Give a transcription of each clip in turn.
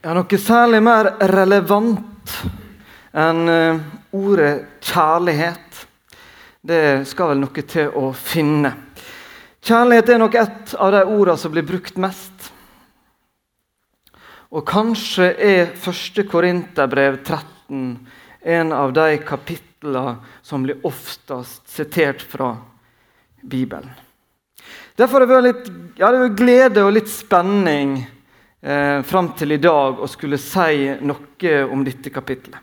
Ja, noe særlig mer relevant enn eh, ordet kjærlighet. Det skal vel noe til å finne. Kjærlighet er nok et av de ordene som blir brukt mest. Og kanskje er 1. Korinterbrev 13 en av de kapitlene som blir oftest sitert fra Bibelen. Derfor har det vært litt ja, glede og litt spenning eh, fram til i dag å skulle si noe om dette kapitlet.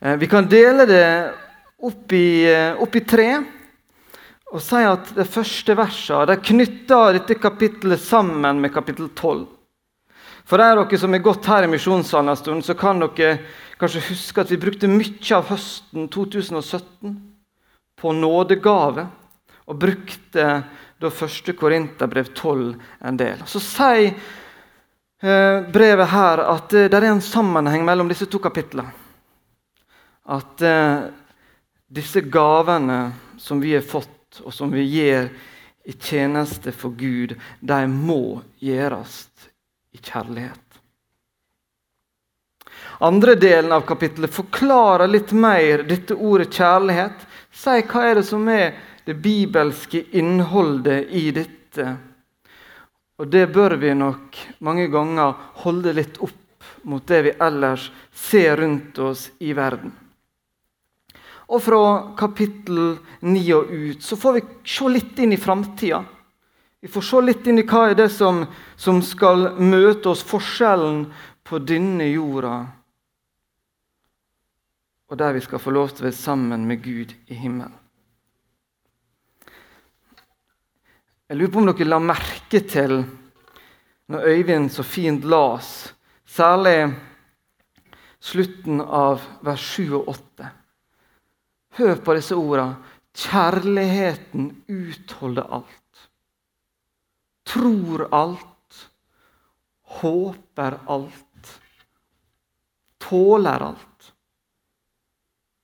Eh, vi kan dele det opp i, eh, opp i tre og si at det første versene knytter dette kapittelet sammen med kapittel 12. For de av dere som har gått her i misjonssalen en stund, så kan dere kanskje huske at vi brukte mye av høsten 2017 på nådegave, og brukte da 1. Korinterbrev 12 en del. Så sier eh, brevet her at eh, det er en sammenheng mellom disse to kapitlene. At eh, disse gavene som vi har fått, og som vi gir i tjeneste for Gud, de må gjøres i kjærlighet. Andre delen av kapittelet forklarer litt mer dette ordet kjærlighet. Sier hva er det som er det bibelske innholdet i dette. Og det bør vi nok mange ganger holde litt opp mot det vi ellers ser rundt oss i verden. Og fra kapittel 9 og ut så får vi se litt inn i framtida. Vi får se litt inn i hva er det som, som skal møte oss, forskjellen på denne jorda og der vi skal få lov til å være sammen med Gud i himmelen. Jeg lurer på om dere la merke til når Øyvind så fint las, særlig slutten av vers 7 og 8. Hør på disse ordene. Kjærligheten utholder alt. Tror alt. Håper alt. Tåler alt.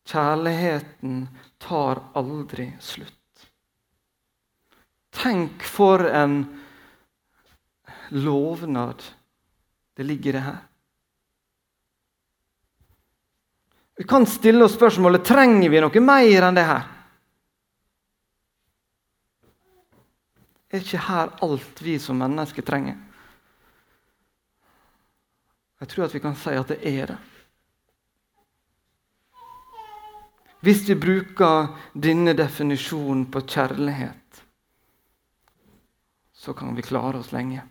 Kjærligheten tar aldri slutt. Tenk for en lovnad det ligger i det her. Vi kan stille oss spørsmålet trenger vi noe mer enn det her. Er ikke her alt vi som mennesker trenger? Jeg tror at vi kan si at det er det. Hvis vi bruker denne definisjonen på kjærlighet så kan vi klare oss lenge.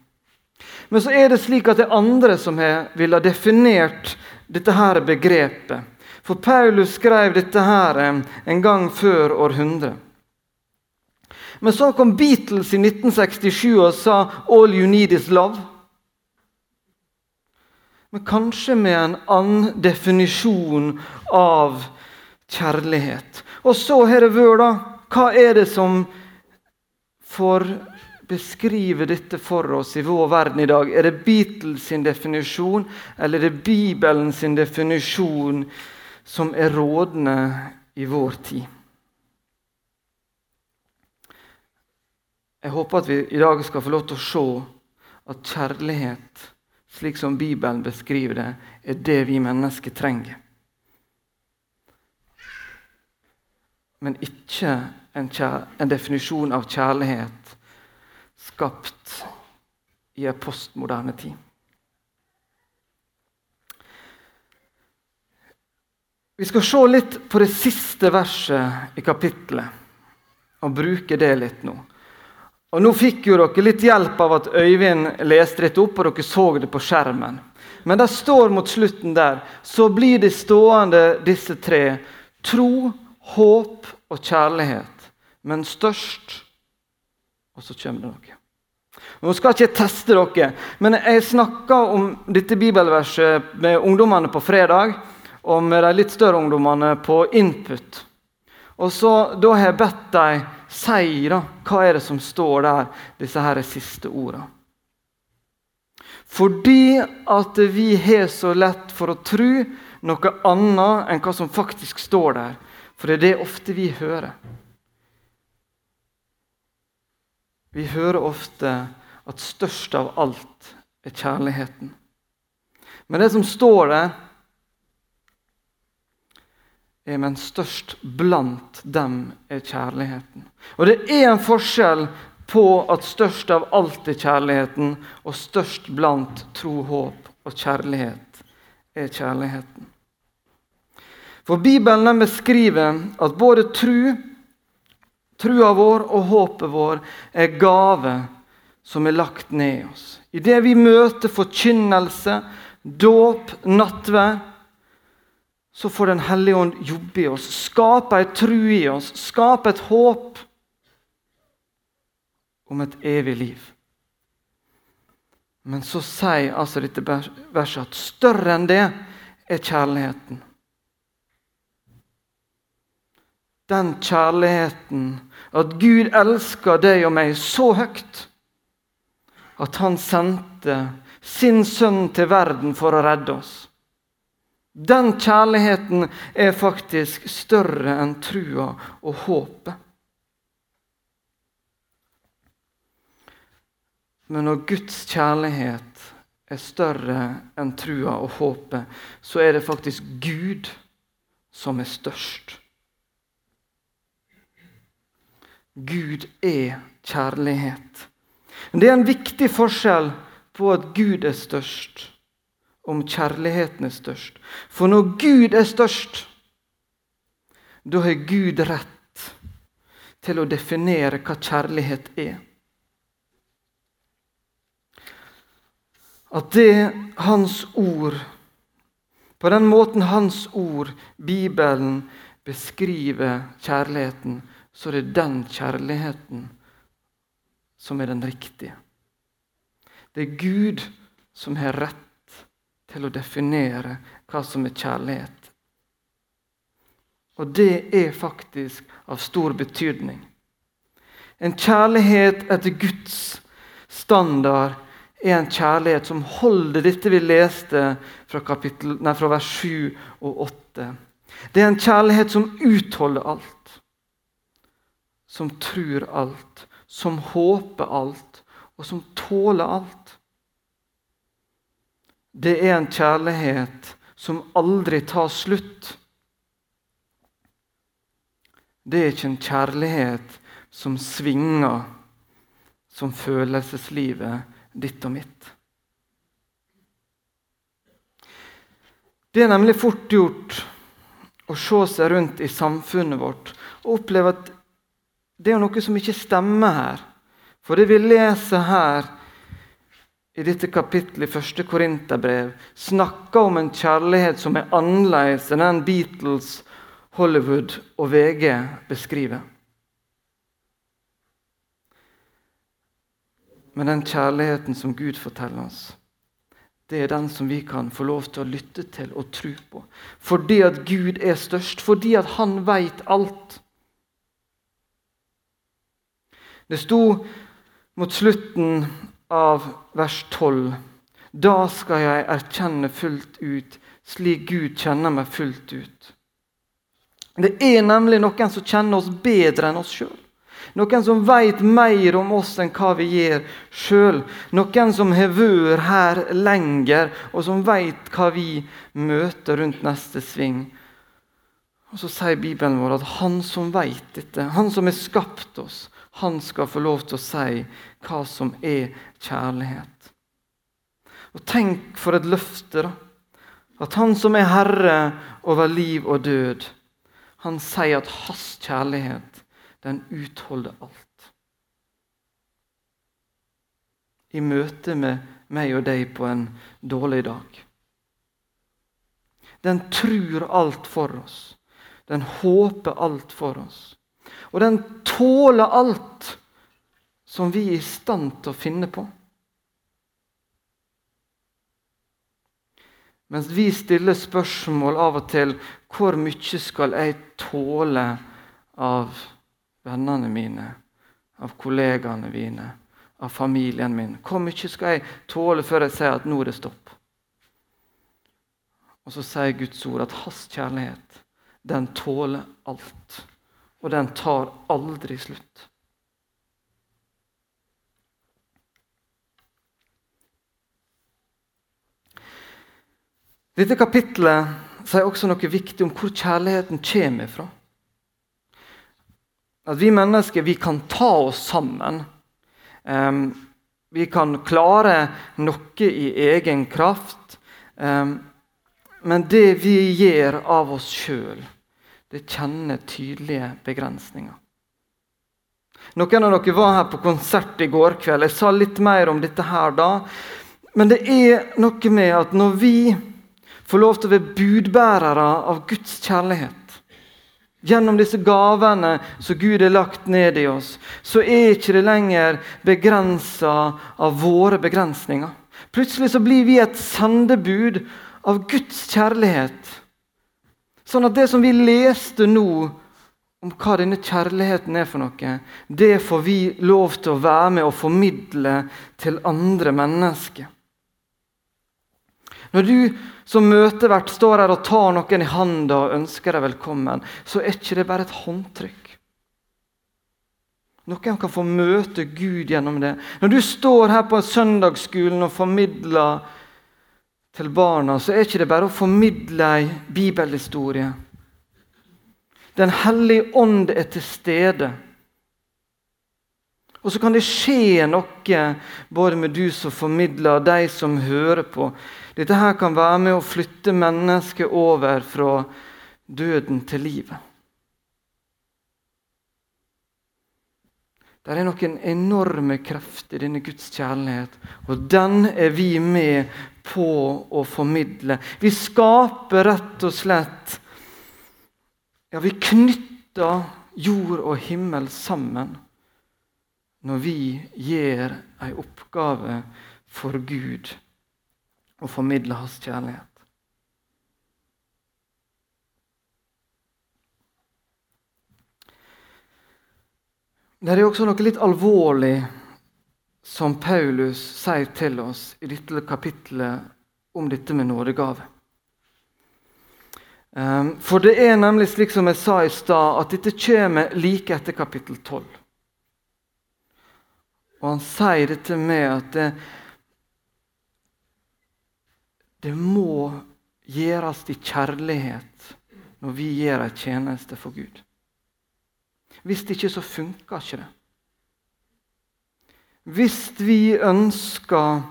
Men så er det slik at det er andre som vil ha definert dette her begrepet. For Paulus skrev dette her eh, en gang før århundre. Men så kom Beatles i 1967 og sa 'All you need is love'. Men kanskje med en annen definisjon av kjærlighet. Og så har det vært, da Hva er det som får beskriver dette for oss i vår verden i dag? Er det Beatles sin definisjon, eller er det Bibelen sin definisjon som er rådende i vår tid? Jeg håper at vi i dag skal få lov til å se at kjærlighet, slik som Bibelen beskriver det, er det vi mennesker trenger. Men ikke en, en definisjon av kjærlighet skapt i en postmoderne tid. Vi skal se litt på det siste verset i kapittelet og bruke det litt nå. Og Nå fikk jo dere litt hjelp av at Øyvind leste litt opp, og dere så det på skjermen. Men det står mot slutten der så blir de stående disse tre tro, håp og kjærlighet. Men størst og så kommer det noe. Nå skal ikke jeg teste dere, men jeg snakka om dette bibelverset med ungdommene på fredag, og med de litt større ungdommene på input. Og så, Da har jeg bedt dem si da, hva er det som står der, disse her siste ordene. Fordi at vi har så lett for å tro noe annet enn hva som faktisk står der. For det er det ofte vi hører. Vi hører ofte at størst av alt er kjærligheten. Men det som står der, er men størst blant dem er kjærligheten. Og det er en forskjell på at størst av alt er kjærligheten, og størst blant tro, håp og kjærlighet er kjærligheten. For Bibelen beskriver at både tru, trua vår og håpet vår er gave som er lagt ned i oss. I det vi møter forkynnelse, dåp, nattverd, så får Den hellige ånd jobbe i oss, skape ei tru i oss, skape et håp om et evig liv. Men så sier altså dette verset at større enn det er kjærligheten. Den kjærligheten at Gud elsker deg og meg så høyt at han sendte sin sønn til verden for å redde oss. Den kjærligheten er faktisk større enn trua og håpet. Men når Guds kjærlighet er større enn trua og håpet, så er det faktisk Gud som er størst. Gud er kjærlighet. Men Det er en viktig forskjell på at Gud er størst, om kjærligheten er størst. For når Gud er størst, da har Gud rett til å definere hva kjærlighet er. At det Hans ord, på den måten Hans ord, Bibelen, beskriver kjærligheten, så er det den kjærligheten som er den riktige. Det er Gud som har rett til å definere hva som er kjærlighet. Og det er faktisk av stor betydning. En kjærlighet etter Guds standard er en kjærlighet som holder dette vi leste fra, kapittel, nei, fra vers 7 og 8. Det er en kjærlighet som utholder alt, som tror alt, som håper alt, og som tåler alt. Det er en kjærlighet som aldri tar slutt. Det er ikke en kjærlighet som svinger som følelseslivet ditt og mitt. Det er nemlig fort gjort å se seg rundt i samfunnet vårt og oppleve at det er noe som ikke stemmer her. For det vi leser her i dette kapittelet i første Korinterbrev, snakker om en kjærlighet som er annerledes enn den Beatles, Hollywood og VG beskriver. Men den kjærligheten som Gud forteller oss, det er den som vi kan få lov til å lytte til og tro på. Fordi at Gud er størst, fordi at han veit alt. Det sto mot slutten av vers 12. Da skal jeg erkjenne fullt ut, slik Gud kjenner meg fullt ut. Det er nemlig noen som kjenner oss bedre enn oss sjøl. Noen som veit mer om oss enn hva vi gjør sjøl. Noen som har vært her lenger, og som veit hva vi møter rundt neste sving. Og Så sier Bibelen vår at han som veit dette, han som har skapt oss, han skal få lov til å si hva som er kjærlighet. Og Tenk for et løfte, da. At han som er herre over liv og død, han sier at hans kjærlighet den utholder alt. I møte med meg og deg på en dårlig dag. Den tror alt for oss. Den håper alt for oss. Og den tåler alt som vi er i stand til å finne på. Mens vi stiller spørsmål av og til hvor mye skal jeg tåle av vennene mine, av kollegaene mine, av familien min? Hvor mye skal jeg tåle før jeg sier at nå er det stopp? Og så sier Guds ord at hans kjærlighet, den tåler alt. Og den tar aldri slutt. – Dette kapitlet sier også noe viktig om hvor kjærligheten kommer fra. At vi mennesker vi kan ta oss sammen. Um, vi kan klare noe i egen kraft. Um, men det vi gjør av oss sjøl, det kjenner tydelige begrensninger. Noen av dere var her på konsert i går kveld. Jeg sa litt mer om dette her da. Men det er noe med at når vi får lov til å være budbærere av Guds kjærlighet Gjennom disse gavene som Gud har lagt ned i oss, så er ikke det lenger begrensa av våre begrensninger. Plutselig så blir vi et sendebud av Guds kjærlighet. Sånn at det som vi leste nå om hva denne kjærligheten er for noe, det får vi lov til å være med og formidle til andre mennesker. Når du som møtevert står her og tar noen i handa og ønsker deg velkommen, så er ikke det bare et håndtrykk. Noen kan få møte Gud gjennom det. Når du står her på søndagsskolen og formidler til barna, så er ikke det bare å formidle ei bibelhistorie. Den hellige ånd er til stede. Og så kan det skje noe både med du som formidler, og de som hører på. Dette her kan være med å flytte mennesket over fra døden til livet. Det er noen enorme krefter i denne Guds kjærlighet, og den er vi med på å formidle. Vi skaper rett og slett Ja, vi knytter jord og himmel sammen når vi gjør ei oppgave for Gud og formidler hans kjærlighet. Det er også noe litt alvorlig som Paulus sier til oss i dette kapittelet om dette med nådegave. Ehm, for det er nemlig slik som jeg sa i stad, at dette kommer like etter kapittel 12. Og han sier dette med at det, det må gjøres i kjærlighet når vi gjør en tjeneste for Gud. Hvis det ikke, så funker ikke det. Hvis vi ønsker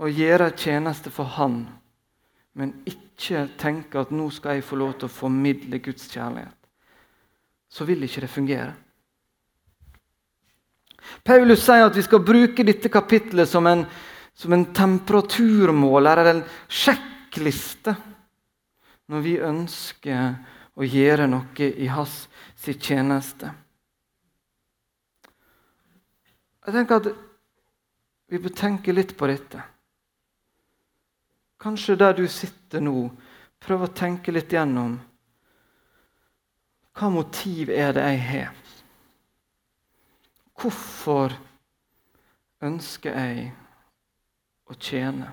å gjøre tjeneste for Han, men ikke tenker at nå skal jeg få lov til å formidle Guds kjærlighet, så vil ikke det fungere. Paulus sier at vi skal bruke dette kapitlet som en, som en temperaturmåler eller en sjekkliste når vi ønsker å gjøre noe i hans tjeneste. Jeg tenker at vi bør tenke litt på dette. Kanskje der du sitter nå, prøv å tenke litt gjennom hva motiv er det jeg har? Hvorfor ønsker jeg å tjene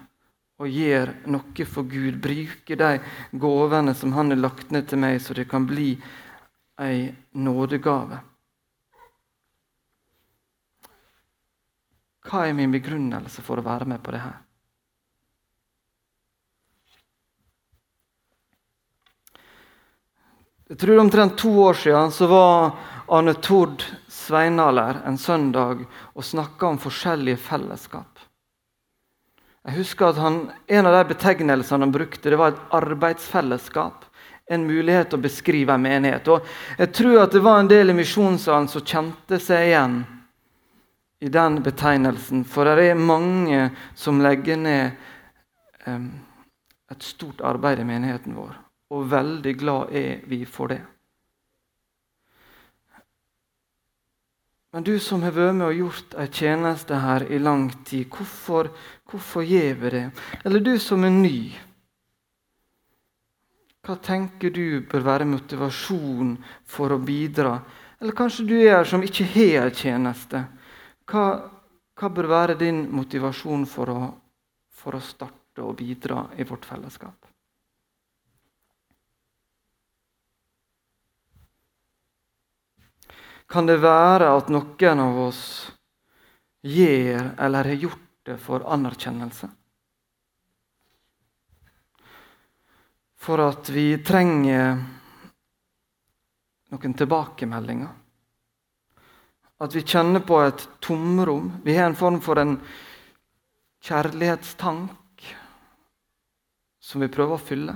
og gjøre noe for Gud? Bruke de gavene som Han har lagt ned til meg, så det kan bli ei nådegave. Hva er min begrunnelse for å være med på det her? Jeg tror omtrent to år siden så var Arne Tord Sveinaler en søndag og snakka om forskjellige fellesskap. Jeg husker at han, En av de betegnelsene han brukte, det var et arbeidsfellesskap. En mulighet å beskrive en menighet. Og Jeg tror at det var en del i misjonssalen som kjente seg igjen i den betegnelsen. For det er mange som legger ned um, et stort arbeid i menigheten vår. Og veldig glad er vi for det. Men du som har vært med og gjort en tjeneste her i lang tid, hvorfor, hvorfor gjør vi det? Eller du som er ny. Hva tenker du bør være motivasjon for å bidra? Eller kanskje du er her som ikke har en tjeneste. Hva, hva, bør være din motivasjon for å, for å starte og bidra i vårt fellesskap? kan det være at noen av oss gjør eller har gjort det for anerkjennelse. For at vi trenger noen tilbakemeldinger. At vi kjenner på et tomrom. Vi har en form for en kjærlighetstank som vi prøver å fylle.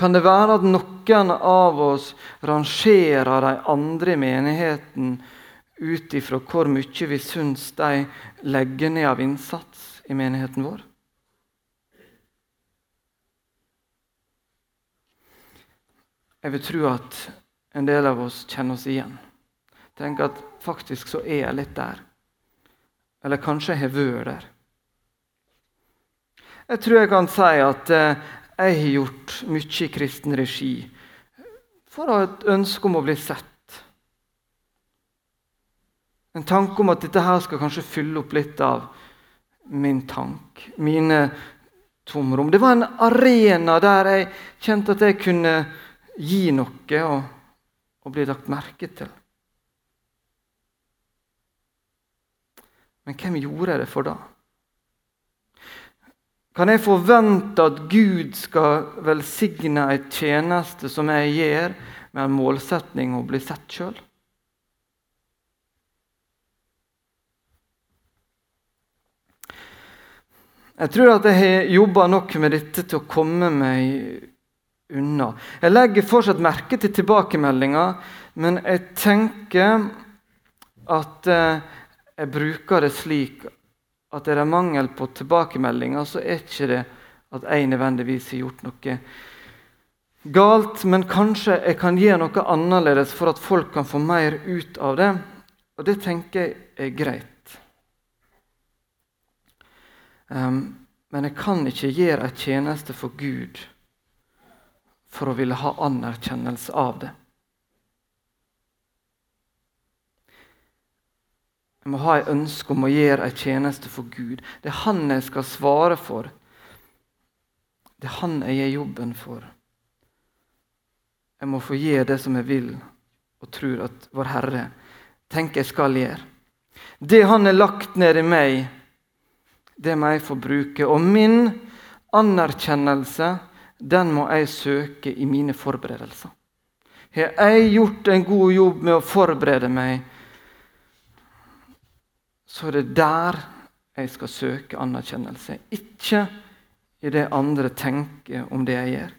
Kan det være at noen av oss rangerer de andre i menigheten ut ifra hvor mye vi syns de legger ned av innsats i menigheten vår? Jeg vil tro at en del av oss kjenner oss igjen. Tenk at faktisk så er jeg litt der. Eller kanskje jeg har vært der. Jeg tror jeg kan si at eh, jeg har gjort mye i kristen regi for å ha et ønske om å bli sett. En tanke om at dette her skal kanskje fylle opp litt av min tank, mine tomrom. Det var en arena der jeg kjente at jeg kunne gi noe og, og bli lagt merke til. Men hvem gjorde det for da? Kan jeg forvente at Gud skal velsigne ei tjeneste som jeg gjør, med en målsetning å bli sett sjøl? Jeg tror at jeg har jobba nok med dette til å komme meg unna. Jeg legger fortsatt merke til tilbakemeldinger, men jeg tenker at eh, jeg bruker det slik at er det mangel på tilbakemeldinger, så er ikke det at jeg nødvendigvis har gjort noe galt, men kanskje jeg kan gjøre noe annerledes for at folk kan få mer ut av det. Og det tenker jeg er greit. Um, men jeg kan ikke gjøre en tjeneste for Gud for å ville ha anerkjennelse av det. Jeg må ha et ønske om å gjøre en tjeneste for Gud. Det er Han jeg skal svare for. Det er Han jeg gjør jobben for. Jeg må få gjøre det som jeg vil og tror at Vår Herre tenker jeg skal gjøre. Det Han har lagt ned i meg, det må jeg få bruke. Og min anerkjennelse den må jeg søke i mine forberedelser. Har jeg gjort en god jobb med å forberede meg, så er det der jeg skal søke anerkjennelse. Ikke i det andre tenker om det jeg gjør.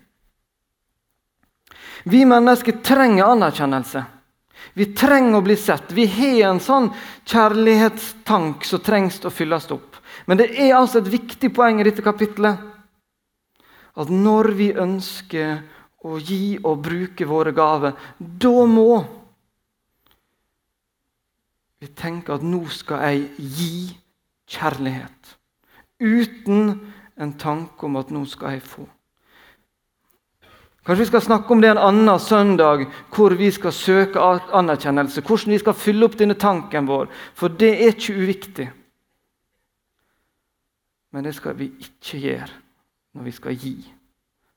Vi mennesker trenger anerkjennelse. Vi trenger å bli sett. Vi har en sånn kjærlighetstank som trengs å fylles opp. Men det er altså et viktig poeng i dette kapittelet at når vi ønsker å gi og bruke våre gaver, da må vi tenke at nå skal jeg gi kjærlighet. Uten en tanke om at nå skal jeg få. Kanskje vi skal snakke om det en annen søndag, hvor vi skal søke anerkjennelse. Hvordan vi skal fylle opp denne tanken vår. For det er ikke uviktig. Men det skal vi ikke gjøre når vi skal gi.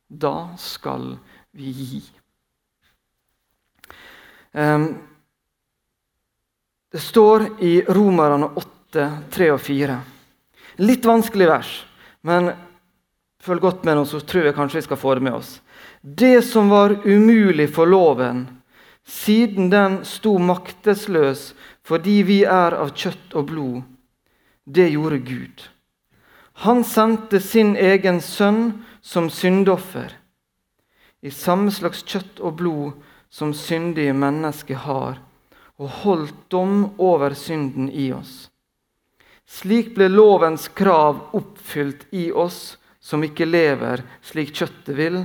Da skal vi gi. Det står i Romerne 8, 3 og 4. Litt vanskelig vers, men følg godt med nå, så tror jeg kanskje vi skal få det med oss. Det som var umulig for loven, siden den sto maktesløs fordi vi er av kjøtt og blod, det gjorde Gud. Han sendte sin egen sønn som syndoffer, i samme slags kjøtt og blod som syndige mennesker har, og holdt dom over synden i oss. Slik ble lovens krav oppfylt i oss som ikke lever slik kjøttet vil,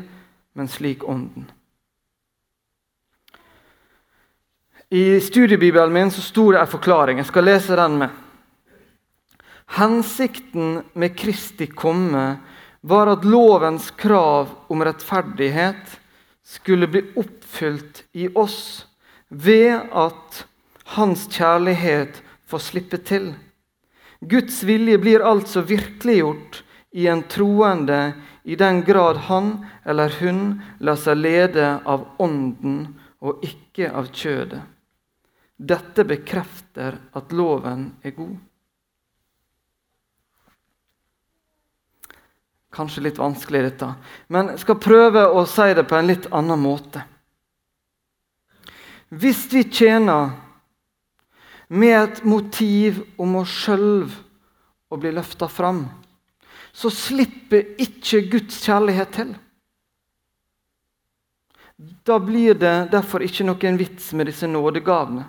men slik ånden. I studiebibelen min så sto det en forklaring. Jeg skal lese den med. Hensikten med Kristi komme var at lovens krav om rettferdighet skulle bli oppfylt i oss ved at hans kjærlighet får slippe til. Guds vilje blir altså virkeliggjort i en troende i den grad han eller hun lar seg lede av Ånden og ikke av kjødet. Dette bekrefter at loven er god. Kanskje litt vanskelig, dette. Men jeg skal prøve å si det på en litt annen måte. Hvis vi tjener med et motiv om oss sjøl å bli løfta fram, så slipper ikke Guds kjærlighet til. Da blir det derfor ikke noen vits med disse nådegavene.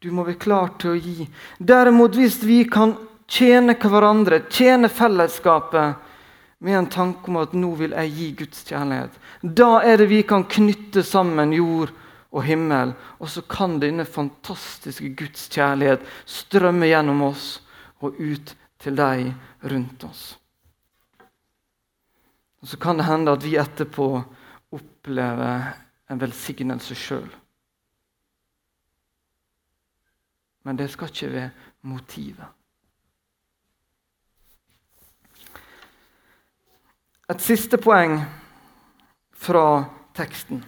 Du må være klar til å gi. Derimot, hvis vi kan tjene hverandre, tjene fellesskapet med en tanke om at nå vil jeg gi Guds kjærlighet, da er det vi kan knytte sammen jord og himmel, og så kan denne fantastiske Guds kjærlighet strømme gjennom oss og ut til deg rundt oss. Og Så kan det hende at vi etterpå opplever en velsignelse sjøl. Men det skal ikke være motivet. Et siste poeng fra teksten.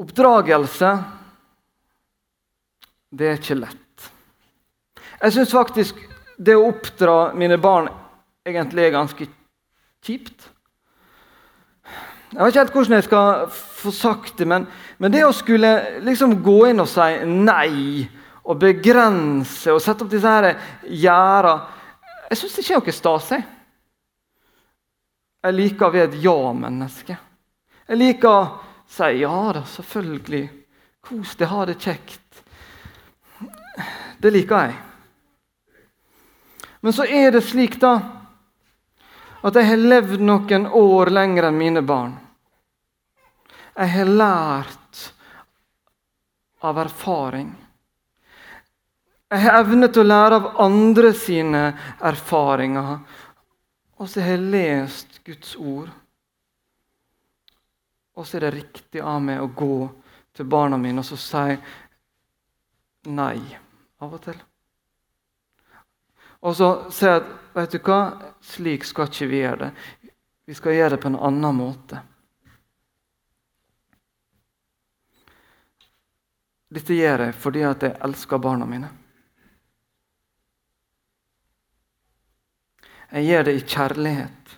Oppdragelse, det er ikke lett. Jeg syns faktisk det å oppdra mine barn egentlig er ganske kjipt. Jeg vet ikke helt hvordan jeg skal få sagt det, men, men det å skulle liksom gå inn og si nei og begrense og sette opp disse gjerdene Jeg syns ikke er noe stas. Jeg liker å være et ja-menneske. Jeg liker å si ja da, selvfølgelig. Kos deg, ha det kjekt. Det liker jeg. Men så er det slik da, at jeg har levd noen år lenger enn mine barn. Jeg har lært av erfaring. Jeg har evne til å lære av andre sine erfaringer. Og så har jeg lest Guds ord. Og så er det riktig av meg å gå til barna mine og så si nei av og til. Og så jeg at vet du hva, slik skal ikke vi gjøre det. Vi skal gjøre det på en annen måte. Dette gjør jeg fordi at jeg elsker barna mine. Jeg gjør det i kjærlighet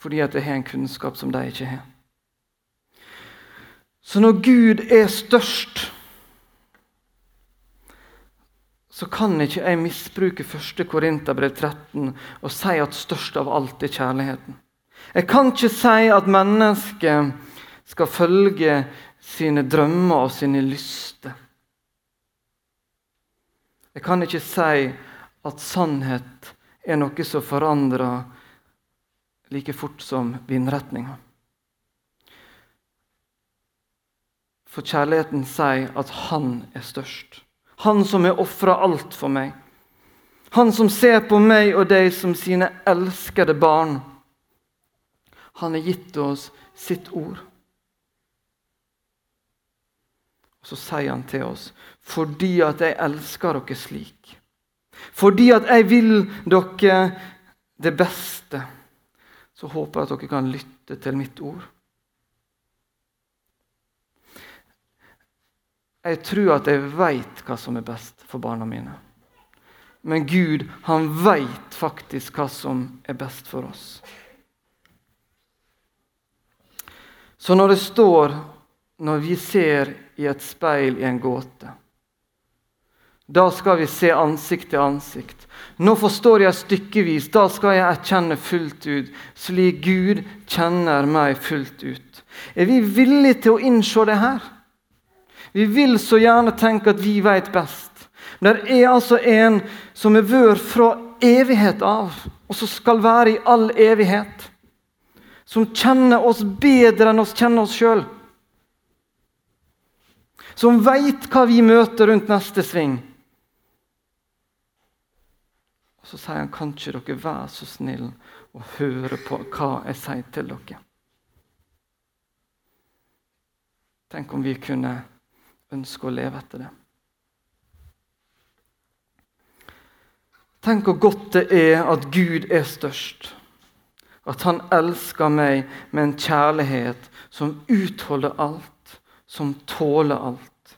fordi at jeg har en kunnskap som de ikke har. Så når Gud er størst, så kan ikke jeg misbruke 1. Korinterbrev 13 og si at størst av alt er kjærligheten. Jeg kan ikke si at mennesket skal følge sine drømmer og sine lyster. Jeg kan ikke si at sannhet er noe som forandrer like fort som vindretninga. For kjærligheten sier at han er størst. Han som har ofra alt for meg. Han som ser på meg og deg som sine elskede barn. Han har gitt oss sitt ord. Og så sier han til oss fordi at jeg elsker dere slik. Fordi at jeg vil dere det beste. Så håper jeg at dere kan lytte til mitt ord. Jeg tror at jeg veit hva som er best for barna mine. Men Gud, han veit faktisk hva som er best for oss. Så når det står når vi ser i et speil i en gåte. Da skal vi se ansikt til ansikt. Nå forstår jeg stykkevis, da skal jeg erkjenne fullt ut, slik Gud kjenner meg fullt ut. Er vi villige til å innse det her? Vi vil så gjerne tenke at vi vet best. Men det er altså en som er vår fra evighet av, og som skal være i all evighet. Som kjenner oss bedre enn oss kjenner oss sjøl som veit hva vi møter rundt neste sving. Og Så sier han, kan ikke dere være så snill og høre på hva jeg sier til dere? Tenk om vi kunne ønske å leve etter det. Tenk hvor godt det er at Gud er størst. At han elsker meg med en kjærlighet som utholder alt, som tåler alt.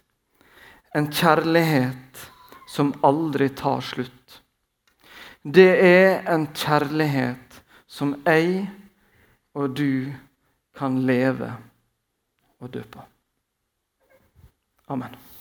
En kjærlighet som aldri tar slutt. Det er en kjærlighet som jeg og du kan leve og dø på. Amen.